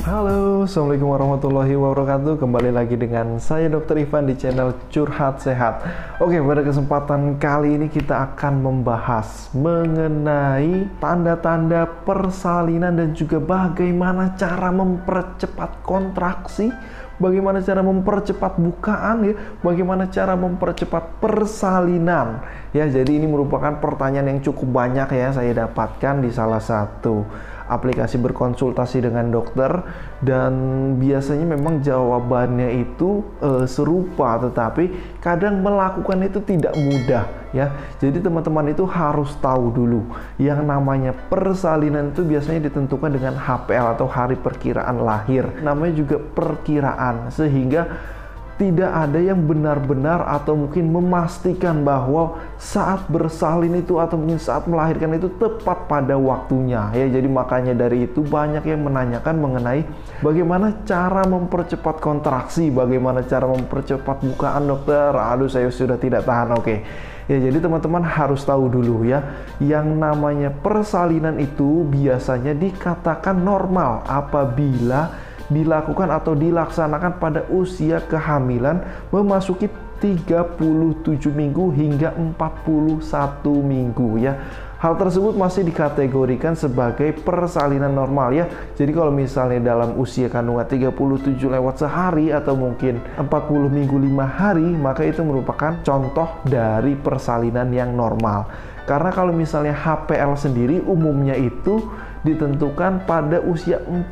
Halo, Assalamualaikum warahmatullahi wabarakatuh Kembali lagi dengan saya Dr. Ivan di channel Curhat Sehat Oke, pada kesempatan kali ini kita akan membahas Mengenai tanda-tanda persalinan dan juga bagaimana cara mempercepat kontraksi Bagaimana cara mempercepat bukaan ya Bagaimana cara mempercepat persalinan Ya, jadi ini merupakan pertanyaan yang cukup banyak ya Saya dapatkan di salah satu aplikasi berkonsultasi dengan dokter dan biasanya memang jawabannya itu e, serupa tetapi kadang melakukan itu tidak mudah ya. Jadi teman-teman itu harus tahu dulu yang namanya persalinan itu biasanya ditentukan dengan HPL atau hari perkiraan lahir. Namanya juga perkiraan sehingga tidak ada yang benar-benar atau mungkin memastikan bahwa saat bersalin itu atau mungkin saat melahirkan itu tepat pada waktunya. Ya jadi makanya dari itu banyak yang menanyakan mengenai bagaimana cara mempercepat kontraksi bagaimana cara mempercepat bukaan dokter. Aduh saya sudah tidak tahan oke. Ya, jadi teman-teman harus tahu dulu ya, yang namanya persalinan itu biasanya dikatakan normal apabila dilakukan atau dilaksanakan pada usia kehamilan memasuki 37 minggu hingga 41 minggu ya. Hal tersebut masih dikategorikan sebagai persalinan normal ya. Jadi kalau misalnya dalam usia kandungan 37 lewat sehari atau mungkin 40 minggu 5 hari, maka itu merupakan contoh dari persalinan yang normal. Karena kalau misalnya HPL sendiri umumnya itu ditentukan pada usia 40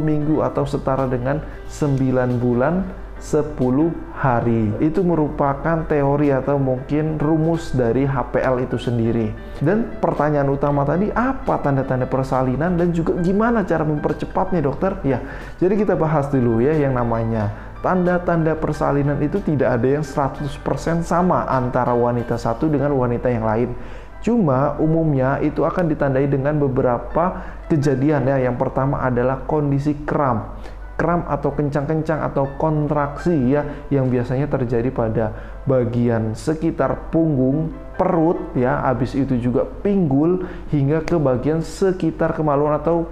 minggu atau setara dengan 9 bulan 10 hari. Itu merupakan teori atau mungkin rumus dari HPL itu sendiri. Dan pertanyaan utama tadi, apa tanda-tanda persalinan dan juga gimana cara mempercepatnya dokter? Ya, jadi kita bahas dulu ya yang namanya tanda-tanda persalinan itu tidak ada yang 100% sama antara wanita satu dengan wanita yang lain. Cuma umumnya itu akan ditandai dengan beberapa kejadian ya. Yang pertama adalah kondisi kram. Kram atau kencang-kencang atau kontraksi ya yang biasanya terjadi pada bagian sekitar punggung, perut ya, habis itu juga pinggul hingga ke bagian sekitar kemaluan atau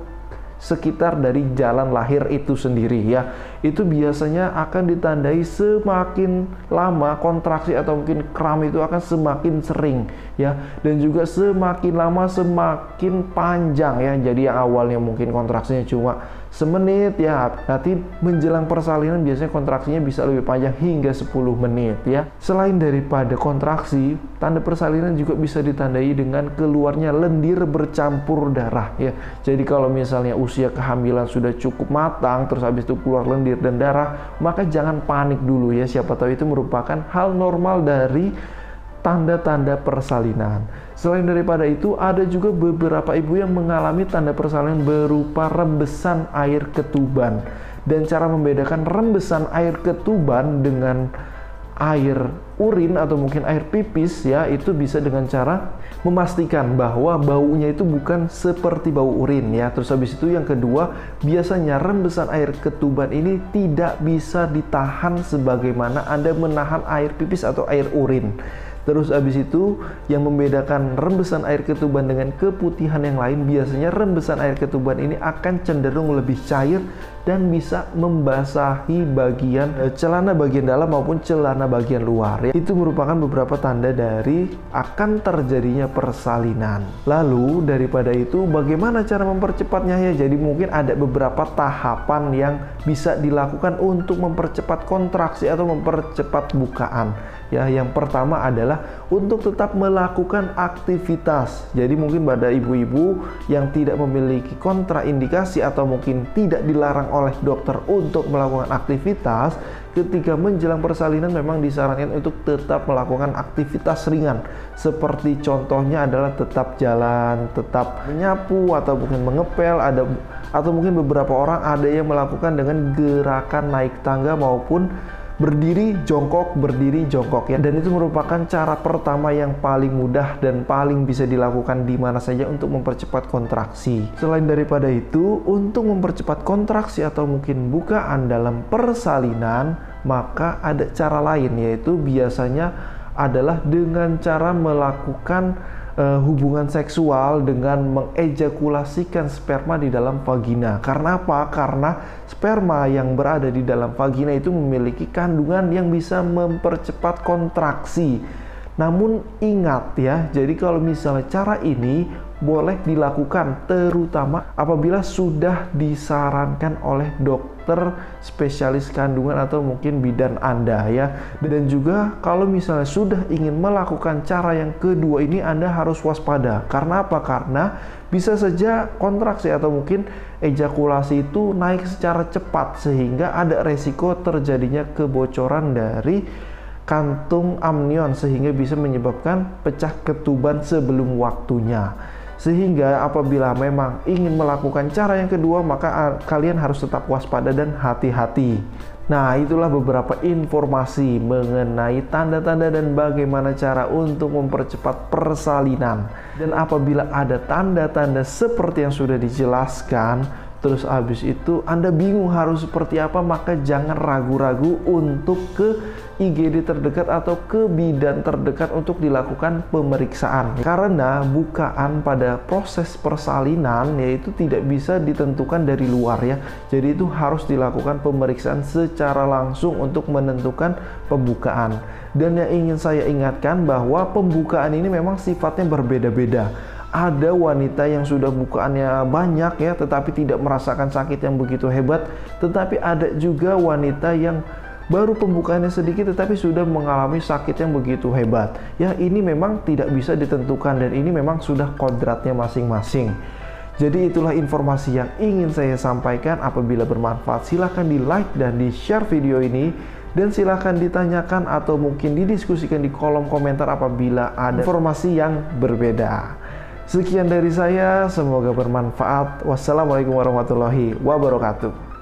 sekitar dari jalan lahir itu sendiri ya itu biasanya akan ditandai semakin lama kontraksi atau mungkin kram itu akan semakin sering ya. Dan juga semakin lama semakin panjang ya. Jadi yang awalnya mungkin kontraksinya cuma semenit ya. Nanti menjelang persalinan biasanya kontraksinya bisa lebih panjang hingga 10 menit ya. Selain daripada kontraksi tanda persalinan juga bisa ditandai dengan keluarnya lendir bercampur darah ya. Jadi kalau misalnya usia kehamilan sudah cukup matang terus habis itu keluar lendir dan darah maka jangan panik dulu ya siapa tahu itu merupakan hal normal dari tanda-tanda persalinan. Selain daripada itu, ada juga beberapa ibu yang mengalami tanda persalinan berupa rembesan air ketuban. Dan cara membedakan rembesan air ketuban dengan air urin atau mungkin air pipis ya itu bisa dengan cara memastikan bahwa baunya itu bukan seperti bau urin ya. Terus habis itu yang kedua biasanya rembesan air ketuban ini tidak bisa ditahan sebagaimana Anda menahan air pipis atau air urin Terus abis itu yang membedakan rembesan air ketuban dengan keputihan yang lain biasanya rembesan air ketuban ini akan cenderung lebih cair dan bisa membasahi bagian eh, celana bagian dalam maupun celana bagian luar. Ya. Itu merupakan beberapa tanda dari akan terjadinya persalinan. Lalu daripada itu bagaimana cara mempercepatnya ya? Jadi mungkin ada beberapa tahapan yang bisa dilakukan untuk mempercepat kontraksi atau mempercepat bukaan. Ya, yang pertama adalah untuk tetap melakukan aktivitas. Jadi mungkin pada ibu-ibu yang tidak memiliki kontraindikasi atau mungkin tidak dilarang oleh dokter untuk melakukan aktivitas, ketika menjelang persalinan memang disarankan untuk tetap melakukan aktivitas ringan. Seperti contohnya adalah tetap jalan, tetap menyapu atau mungkin mengepel, ada atau mungkin beberapa orang ada yang melakukan dengan gerakan naik tangga maupun berdiri jongkok berdiri jongkok ya. Dan itu merupakan cara pertama yang paling mudah dan paling bisa dilakukan di mana saja untuk mempercepat kontraksi. Selain daripada itu untuk mempercepat kontraksi atau mungkin bukaan dalam persalinan maka ada cara lain yaitu biasanya adalah dengan cara melakukan uh, hubungan seksual dengan mengejakulasikan sperma di dalam vagina. Karena apa? Karena sperma yang berada di dalam vagina itu memiliki kandungan yang bisa mempercepat kontraksi. Namun ingat ya, jadi kalau misalnya cara ini boleh dilakukan terutama apabila sudah disarankan oleh dokter spesialis kandungan atau mungkin bidan Anda ya. Dan juga kalau misalnya sudah ingin melakukan cara yang kedua ini Anda harus waspada. Karena apa? Karena bisa saja kontraksi atau mungkin ejakulasi itu naik secara cepat sehingga ada resiko terjadinya kebocoran dari kantung amnion sehingga bisa menyebabkan pecah ketuban sebelum waktunya. Sehingga apabila memang ingin melakukan cara yang kedua, maka kalian harus tetap waspada dan hati-hati. Nah, itulah beberapa informasi mengenai tanda-tanda dan bagaimana cara untuk mempercepat persalinan. Dan apabila ada tanda-tanda seperti yang sudah dijelaskan, terus habis itu Anda bingung harus seperti apa, maka jangan ragu-ragu untuk ke IGD terdekat atau ke bidan terdekat untuk dilakukan pemeriksaan. Karena bukaan pada proses persalinan yaitu tidak bisa ditentukan dari luar ya. Jadi itu harus dilakukan pemeriksaan secara langsung untuk menentukan pembukaan. Dan yang ingin saya ingatkan bahwa pembukaan ini memang sifatnya berbeda-beda ada wanita yang sudah bukaannya banyak ya tetapi tidak merasakan sakit yang begitu hebat tetapi ada juga wanita yang baru pembukaannya sedikit tetapi sudah mengalami sakit yang begitu hebat. Ya ini memang tidak bisa ditentukan dan ini memang sudah kodratnya masing-masing. Jadi itulah informasi yang ingin saya sampaikan. Apabila bermanfaat silahkan di like dan di share video ini. Dan silahkan ditanyakan atau mungkin didiskusikan di kolom komentar apabila ada informasi yang berbeda. Sekian dari saya, semoga bermanfaat. Wassalamualaikum warahmatullahi wabarakatuh.